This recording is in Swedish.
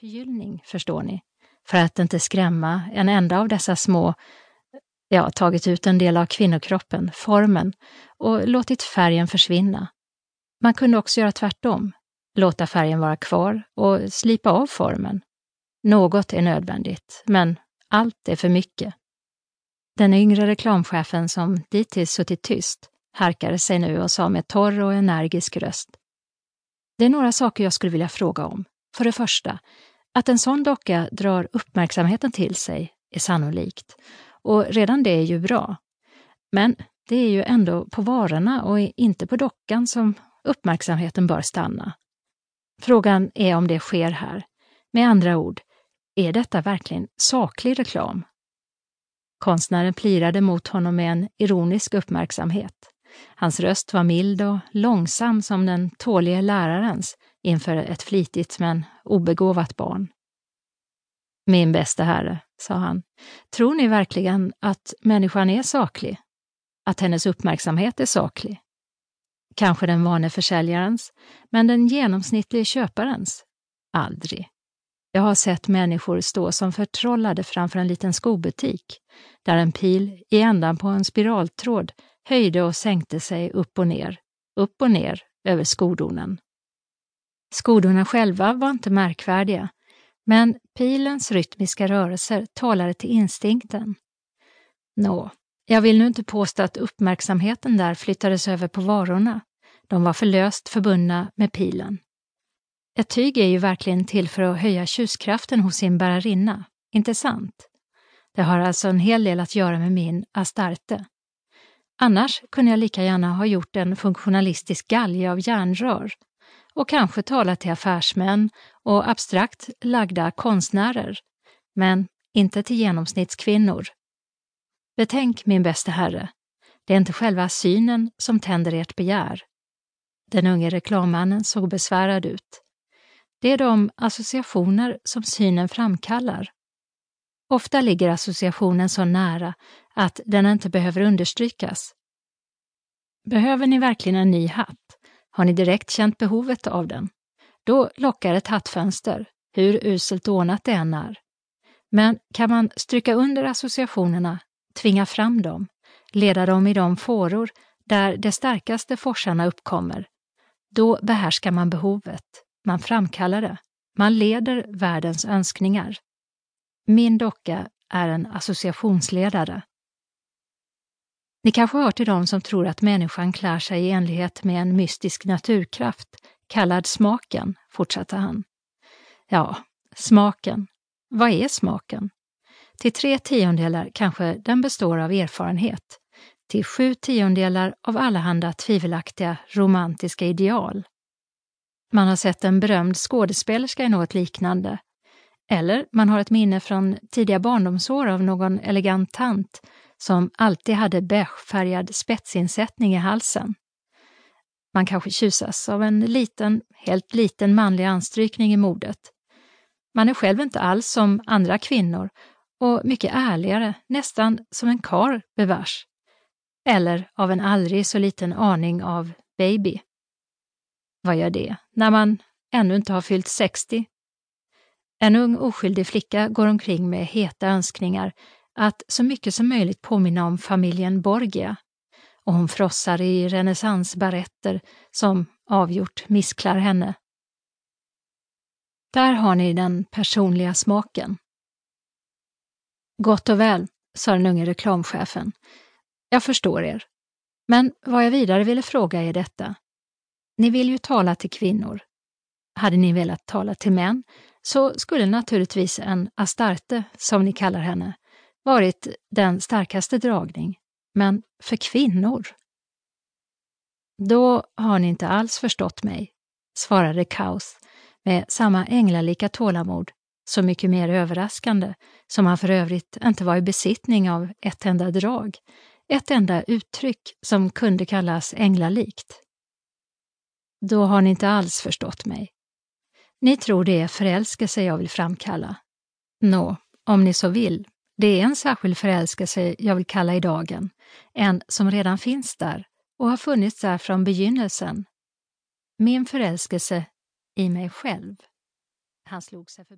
förgyllning, förstår ni, för att inte skrämma en enda av dessa små, ja, tagit ut en del av kvinnokroppen, formen, och låtit färgen försvinna. Man kunde också göra tvärtom, låta färgen vara kvar och slipa av formen. Något är nödvändigt, men allt är för mycket. Den yngre reklamchefen som dittills suttit tyst harkade sig nu och sa med torr och energisk röst. Det är några saker jag skulle vilja fråga om. För det första, att en sån docka drar uppmärksamheten till sig är sannolikt. Och redan det är ju bra. Men det är ju ändå på varorna och inte på dockan som uppmärksamheten bör stanna. Frågan är om det sker här. Med andra ord, är detta verkligen saklig reklam? Konstnären plirade mot honom med en ironisk uppmärksamhet. Hans röst var mild och långsam som den tålige lärarens inför ett flitigt men obegåvat barn. Min bästa herre, sa han, tror ni verkligen att människan är saklig? Att hennes uppmärksamhet är saklig? Kanske den vane försäljarens, men den genomsnittlige köparens? Aldrig. Jag har sett människor stå som förtrollade framför en liten skobutik, där en pil i ändan på en spiraltråd höjde och sänkte sig upp och ner, upp och ner över skodonen. Skodorna själva var inte märkvärdiga, men pilens rytmiska rörelser talade till instinkten. Nå, jag vill nu inte påstå att uppmärksamheten där flyttades över på varorna. De var för löst förbundna med pilen. Ett tyg är ju verkligen till för att höja tjuskraften hos sin bärarinna, inte sant? Det har alltså en hel del att göra med min Astarte. Annars kunde jag lika gärna ha gjort en funktionalistisk galge av järnrör och kanske tala till affärsmän och abstrakt lagda konstnärer, men inte till genomsnittskvinnor. Betänk, min bäste herre, det är inte själva synen som tänder ert begär. Den unge reklammannen såg besvärad ut. Det är de associationer som synen framkallar. Ofta ligger associationen så nära att den inte behöver understrykas. Behöver ni verkligen en ny hatt? Har ni direkt känt behovet av den? Då lockar ett hattfönster, hur uselt ordnat det än är. Men kan man stryka under associationerna, tvinga fram dem, leda dem i de fåror där de starkaste forsarna uppkommer, då behärskar man behovet, man framkallar det, man leder världens önskningar. Min docka är en associationsledare. Ni kanske hör till dem som tror att människan klär sig i enlighet med en mystisk naturkraft, kallad smaken, fortsatte han. Ja, smaken. Vad är smaken? Till tre tiondelar kanske den består av erfarenhet, till sju tiondelar av allehanda tvivelaktiga romantiska ideal. Man har sett en berömd skådespelerska i något liknande, eller man har ett minne från tidiga barndomsår av någon elegant tant som alltid hade beigefärgad spetsinsättning i halsen. Man kanske tjusas av en liten, helt liten manlig anstrykning i modet. Man är själv inte alls som andra kvinnor och mycket ärligare, nästan som en kar bevars. Eller av en aldrig så liten aning av baby. Vad gör det, när man ännu inte har fyllt 60? En ung oskyldig flicka går omkring med heta önskningar att så mycket som möjligt påminna om familjen Borgia och hon frossar i renässansbaretter som avgjort missklar henne. Där har ni den personliga smaken. Gott och väl, sa den unge reklamchefen. Jag förstår er. Men vad jag vidare ville fråga är detta. Ni vill ju tala till kvinnor. Hade ni velat tala till män så skulle naturligtvis en Astarte, som ni kallar henne, varit den starkaste dragning. Men för kvinnor? Då har ni inte alls förstått mig, svarade Kaus med samma änglalika tålamod, så mycket mer överraskande som han för övrigt inte var i besittning av ett enda drag, ett enda uttryck som kunde kallas änglalikt. Då har ni inte alls förstått mig. Ni tror det är förälskelse jag vill framkalla. Nå, om ni så vill, det är en särskild förälskelse jag vill kalla i dagen, en som redan finns där och har funnits där från begynnelsen. Min förälskelse i mig själv. Han slog sig förbi.